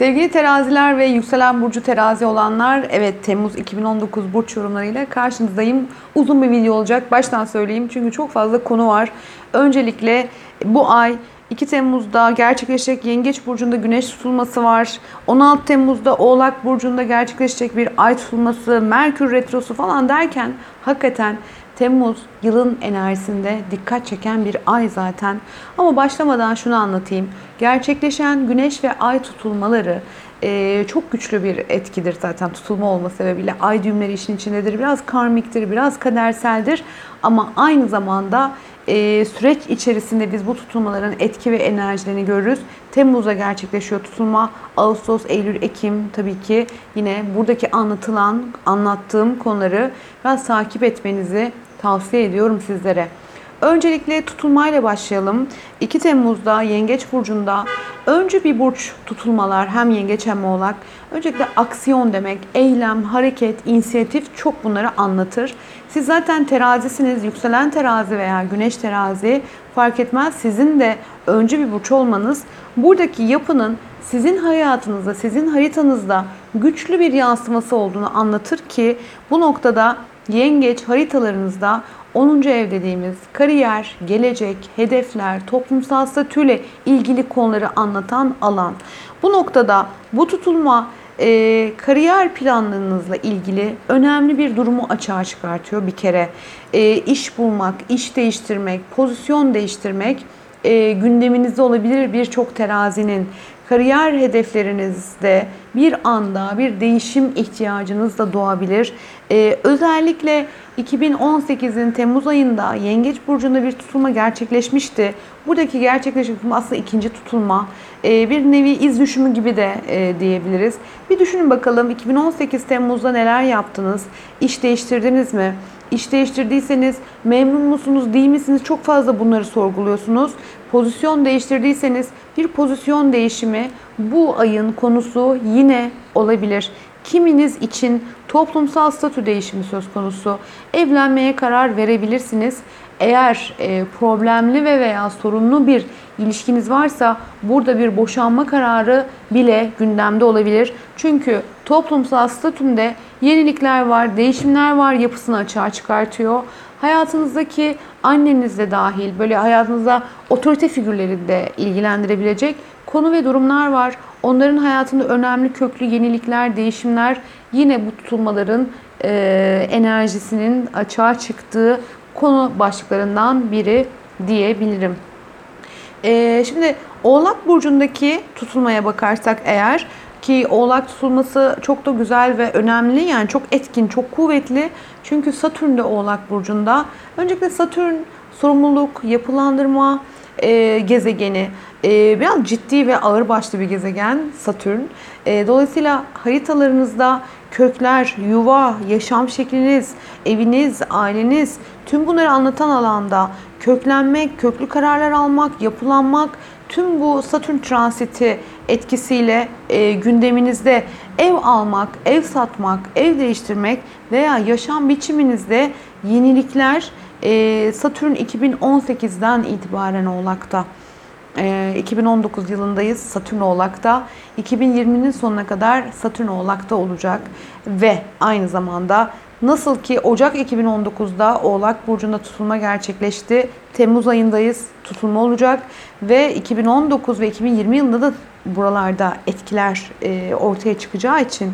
Sevgili teraziler ve yükselen burcu terazi olanlar, evet Temmuz 2019 burç yorumlarıyla karşınızdayım. Uzun bir video olacak. Baştan söyleyeyim çünkü çok fazla konu var. Öncelikle bu ay 2 Temmuz'da gerçekleşecek Yengeç Burcu'nda güneş tutulması var. 16 Temmuz'da Oğlak Burcu'nda gerçekleşecek bir ay tutulması, Merkür Retrosu falan derken hakikaten Temmuz yılın enerjisinde dikkat çeken bir ay zaten. Ama başlamadan şunu anlatayım. Gerçekleşen güneş ve ay tutulmaları e, çok güçlü bir etkidir zaten tutulma olma sebebiyle. Ay düğümleri işin içindedir. Biraz karmiktir, biraz kaderseldir. Ama aynı zamanda e, süreç içerisinde biz bu tutulmaların etki ve enerjilerini görürüz. Temmuz'da gerçekleşiyor tutulma. Ağustos, Eylül, Ekim tabii ki yine buradaki anlatılan, anlattığım konuları biraz takip etmenizi tavsiye ediyorum sizlere. Öncelikle tutulmayla başlayalım. 2 Temmuz'da Yengeç Burcu'nda önce bir burç tutulmalar hem Yengeç hem Oğlak. Öncelikle aksiyon demek, eylem, hareket, inisiyatif çok bunları anlatır. Siz zaten terazisiniz, yükselen terazi veya güneş terazi fark etmez. Sizin de önce bir burç olmanız buradaki yapının sizin hayatınızda, sizin haritanızda güçlü bir yansıması olduğunu anlatır ki bu noktada yengeç haritalarınızda 10. ev dediğimiz kariyer, gelecek, hedefler, toplumsal statüyle ilgili konuları anlatan alan. Bu noktada bu tutulma e, kariyer planlarınızla ilgili önemli bir durumu açığa çıkartıyor bir kere. E, iş bulmak, iş değiştirmek, pozisyon değiştirmek e, gündeminizde olabilir birçok terazinin kariyer hedeflerinizde bir anda bir değişim ihtiyacınız da doğabilir. Ee, özellikle 2018'in Temmuz ayında Yengeç Burcu'nda bir tutulma gerçekleşmişti. Buradaki gerçekleşen tutulma aslında ikinci tutulma. Ee, bir nevi iz düşümü gibi de e, diyebiliriz. Bir düşünün bakalım 2018 Temmuz'da neler yaptınız? İş değiştirdiniz mi? İş değiştirdiyseniz memnun musunuz, değil misiniz? Çok fazla bunları sorguluyorsunuz. Pozisyon değiştirdiyseniz bir pozisyon değişimi bu ayın konusu yine olabilir. Kiminiz için toplumsal statü değişimi söz konusu. Evlenmeye karar verebilirsiniz. Eğer e, problemli ve veya sorunlu bir ilişkiniz varsa burada bir boşanma kararı bile gündemde olabilir. Çünkü toplumsal statümde yenilikler var, değişimler var yapısını açığa çıkartıyor. Hayatınızdaki anneniz de dahil böyle hayatınızda otorite figürleri de ilgilendirebilecek konu ve durumlar var. Onların hayatında önemli köklü yenilikler, değişimler yine bu tutulmaların e, enerjisinin açığa çıktığı konu başlıklarından biri diyebilirim. E, şimdi Oğlak Burcu'ndaki tutulmaya bakarsak eğer ki Oğlak tutulması çok da güzel ve önemli yani çok etkin, çok kuvvetli. Çünkü Satürn de Oğlak Burcu'nda. Öncelikle Satürn sorumluluk, yapılandırma e, gezegeni. E, biraz ciddi ve ağır başlı bir gezegen Satürn. E, dolayısıyla haritalarınızda kökler, yuva, yaşam şekliniz, eviniz, aileniz tüm bunları anlatan alanda köklenmek, köklü kararlar almak, yapılanmak tüm bu Satürn transiti etkisiyle e, gündeminizde ev almak, ev satmak, ev değiştirmek veya yaşam biçiminizde yenilikler e, Satürn 2018'den itibaren Oğlak'ta. E, 2019 yılındayız Satürn Oğlak'ta. 2020'nin sonuna kadar Satürn Oğlak'ta olacak ve aynı zamanda Nasıl ki Ocak 2019'da Oğlak Burcu'nda tutulma gerçekleşti. Temmuz ayındayız tutulma olacak ve 2019 ve 2020 yılında da buralarda etkiler e, ortaya çıkacağı için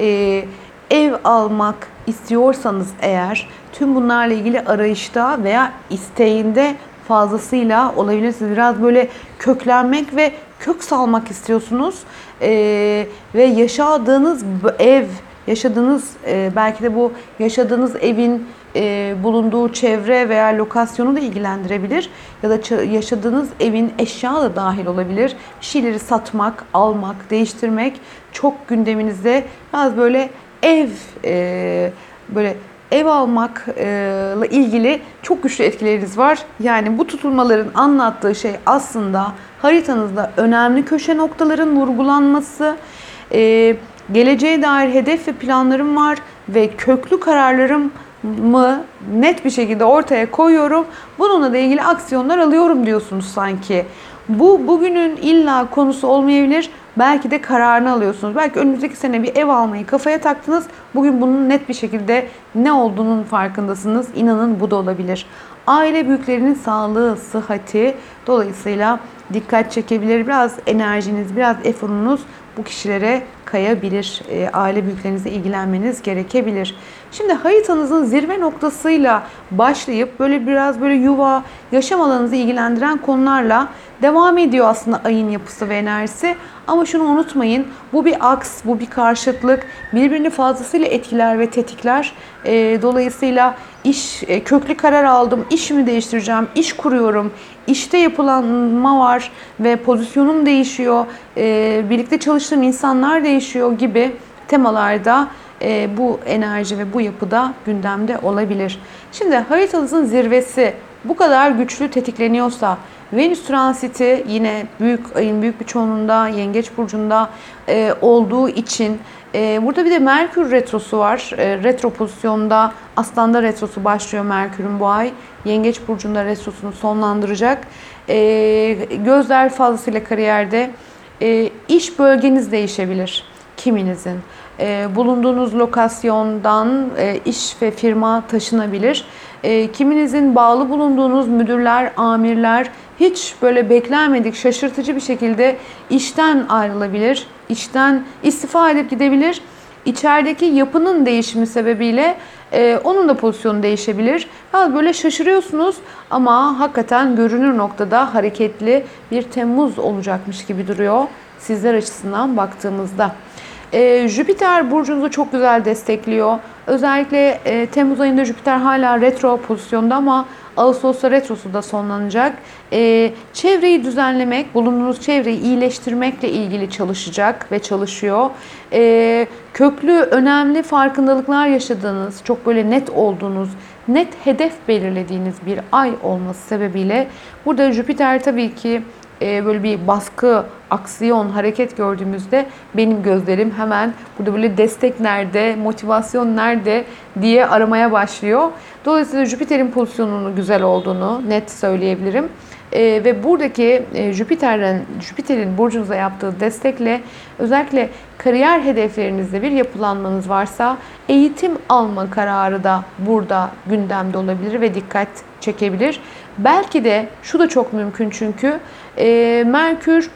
e, ev almak istiyorsanız eğer tüm bunlarla ilgili arayışta veya isteğinde fazlasıyla olabilirsiniz. Biraz böyle köklenmek ve kök salmak istiyorsunuz e, ve yaşadığınız ev yaşadığınız e, belki de bu yaşadığınız evin e, bulunduğu çevre veya lokasyonu da ilgilendirebilir ya da yaşadığınız evin eşya da dahil olabilir. Şeyleri satmak, almak, değiştirmek çok gündeminizde biraz böyle ev e, böyle ev almakla ilgili çok güçlü etkileriniz var. Yani bu tutulmaların anlattığı şey aslında haritanızda önemli köşe noktaların vurgulanması, geleceğe dair hedef ve planlarım var ve köklü kararlarım mı net bir şekilde ortaya koyuyorum. Bununla da ilgili aksiyonlar alıyorum diyorsunuz sanki. Bu bugünün illa konusu olmayabilir. Belki de kararını alıyorsunuz. Belki önümüzdeki sene bir ev almayı kafaya taktınız. Bugün bunun net bir şekilde ne olduğunun farkındasınız. İnanın bu da olabilir. Aile büyüklerinin sağlığı, sıhhati dolayısıyla dikkat çekebilir. Biraz enerjiniz, biraz eforunuz bu kişilere kayabilir. E, aile büyüklerinizle ilgilenmeniz gerekebilir. Şimdi haritanızın zirve noktasıyla başlayıp böyle biraz böyle yuva, yaşam alanınızı ilgilendiren konularla devam ediyor aslında ayın yapısı ve enerjisi. Ama şunu unutmayın. Bu bir aks, bu bir karşıtlık. Birbirini fazlasıyla etkiler ve tetikler. E, dolayısıyla iş e, köklü karar aldım, işimi değiştireceğim, iş kuruyorum, işte yapılanma var ve pozisyonum değişiyor, e, birlikte çalıştığım insanlar değişiyor gibi temalarda e, bu enerji ve bu yapıda gündemde olabilir. Şimdi haritanızın zirvesi bu kadar güçlü tetikleniyorsa Venüs transiti yine büyük ayın büyük bir çoğunluğunda Yengeç burcunda e, olduğu için e, burada bir de Merkür retrosu var. E, retro pozisyonda Aslan'da retrosu başlıyor Merkür'ün bu ay. Yengeç burcunda retrosunu sonlandıracak. E, gözler fazlasıyla kariyerde. E, iş bölgeniz değişebilir kiminizin. E, bulunduğunuz lokasyondan e, iş ve firma taşınabilir. E, kiminizin bağlı bulunduğunuz müdürler, amirler hiç böyle beklenmedik, şaşırtıcı bir şekilde işten ayrılabilir, işten istifa edip gidebilir. İçerideki yapının değişimi sebebiyle e, onun da pozisyonu değişebilir. Ya böyle şaşırıyorsunuz ama hakikaten görünür noktada hareketli bir Temmuz olacakmış gibi duruyor sizler açısından baktığımızda. E, Jüpiter burcunuzu çok güzel destekliyor. Özellikle e, Temmuz ayında Jüpiter hala retro pozisyonda ama Ağustos'ta retrosu da sonlanacak. E, çevreyi düzenlemek, bulunduğunuz çevreyi iyileştirmekle ilgili çalışacak ve çalışıyor. E, köklü, önemli farkındalıklar yaşadığınız, çok böyle net olduğunuz, net hedef belirlediğiniz bir ay olması sebebiyle burada Jüpiter tabii ki e, böyle bir baskı, aksiyon, hareket gördüğümüzde benim gözlerim hemen burada böyle destek nerede, motivasyon nerede diye aramaya başlıyor. Dolayısıyla Jüpiter'in pozisyonunun güzel olduğunu net söyleyebilirim. E, ve buradaki e, Jüpiter'in Jüpiter'in burcunuza yaptığı destekle özellikle kariyer hedeflerinizde bir yapılanmanız varsa eğitim alma kararı da burada gündemde olabilir ve dikkat çekebilir. Belki de şu da çok mümkün çünkü e, Merkür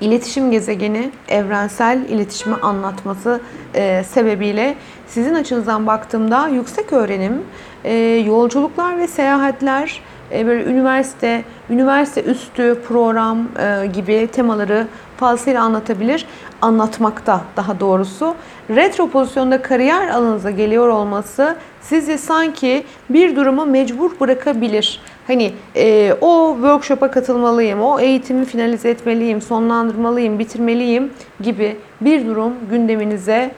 iletişim gezegeni, evrensel iletişimi anlatması e, sebebiyle sizin açınızdan baktığımda yüksek öğrenim, e, yolculuklar ve seyahatler, e, böyle üniversite, üniversite üstü program e, gibi temaları fazlasıyla anlatabilir. Anlatmakta daha doğrusu. Retro pozisyonda kariyer alanınıza geliyor olması sizi sanki bir duruma mecbur bırakabilir. Hani e, o workshop'a katılmalıyım, o eğitimi finalize etmeliyim, sonlandırmalıyım, bitirmeliyim gibi bir durum gündeminize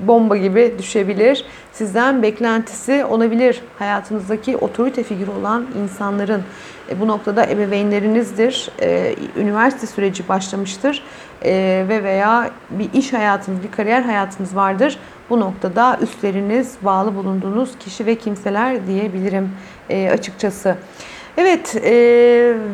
bomba gibi düşebilir. Sizden beklentisi olabilir. Hayatınızdaki otorite figürü olan insanların. E, bu noktada ebeveynlerinizdir. E, üniversite süreci başlamıştır. E, ve veya bir iş hayatınız, bir kariyer hayatınız vardır. Bu noktada üstleriniz, bağlı bulunduğunuz kişi ve kimseler diyebilirim e, açıkçası. Evet, e,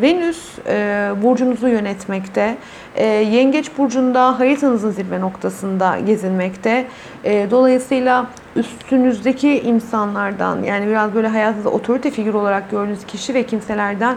Venüs e, burcunuzu yönetmekte. E, Yengeç burcunda haritanızın zirve noktasında gezinmekte. E, dolayısıyla üstünüzdeki insanlardan yani biraz böyle hayatınızda otorite figür olarak gördüğünüz kişi ve kimselerden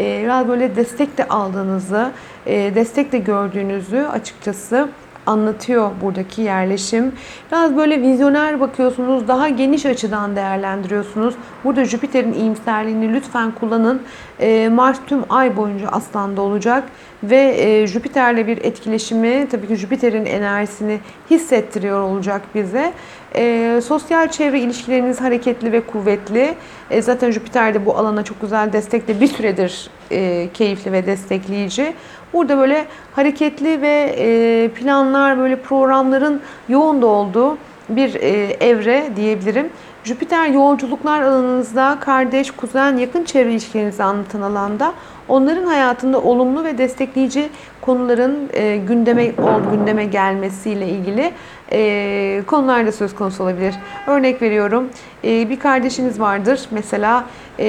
e, biraz böyle destek de aldığınızı, e, destek de gördüğünüzü açıkçası anlatıyor buradaki yerleşim. Biraz böyle vizyoner bakıyorsunuz, daha geniş açıdan değerlendiriyorsunuz. Burada Jüpiter'in iyimserliğini lütfen kullanın. E, Mars tüm ay boyunca Aslan'da olacak ve e, Jüpiter'le bir etkileşimi, tabii ki Jüpiter'in enerjisini hissettiriyor olacak bize. E, sosyal çevre ilişkileriniz hareketli ve kuvvetli. E, zaten Jüpiter de bu alana çok güzel destekle bir süredir e, keyifli ve destekleyici. Burada böyle hareketli ve e, planlar, böyle programların yoğun da olduğu bir e, evre diyebilirim. Jüpiter yolculuklar alanınızda kardeş, kuzen, yakın çevre ilişkilerinizi anlatan alanda onların hayatında olumlu ve destekleyici konuların e, gündeme ol, gündeme gelmesiyle ilgili e, konular da söz konusu olabilir. Örnek veriyorum e, bir kardeşiniz vardır mesela e,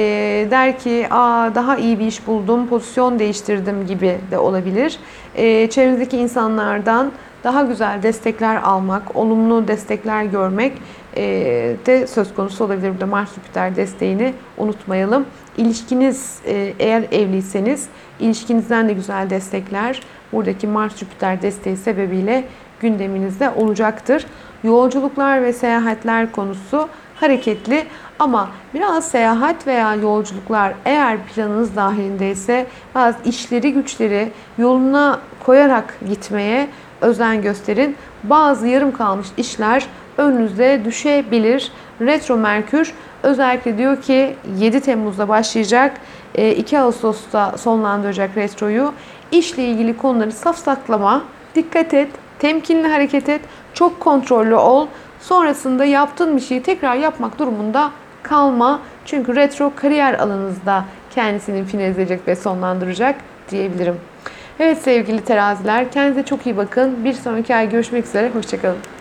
der ki Aa, daha iyi bir iş buldum, pozisyon değiştirdim gibi de olabilir. E, çevrenizdeki insanlardan daha güzel destekler almak, olumlu destekler görmek e, de söz konusu olabilir. Burada Mars Jüpiter desteğini unutmayalım. İlişkiniz e, eğer evliyseniz ilişkinizden de güzel destekler buradaki Mars Jüpiter desteği sebebiyle gündeminizde olacaktır. Yolculuklar ve seyahatler konusu hareketli ama biraz seyahat veya yolculuklar eğer planınız dahilindeyse bazı işleri güçleri yoluna koyarak gitmeye özen gösterin. Bazı yarım kalmış işler önünüze düşebilir. Retro Merkür özellikle diyor ki 7 Temmuz'da başlayacak, 2 Ağustos'ta sonlandıracak retroyu. İşle ilgili konuları safsaklama, dikkat et, temkinli hareket et, çok kontrollü ol. Sonrasında yaptığın bir şeyi tekrar yapmak durumunda kalma. Çünkü retro kariyer alanınızda kendisini finalizleyecek ve sonlandıracak diyebilirim. Evet sevgili teraziler kendinize çok iyi bakın. Bir sonraki ay görüşmek üzere. Hoşçakalın.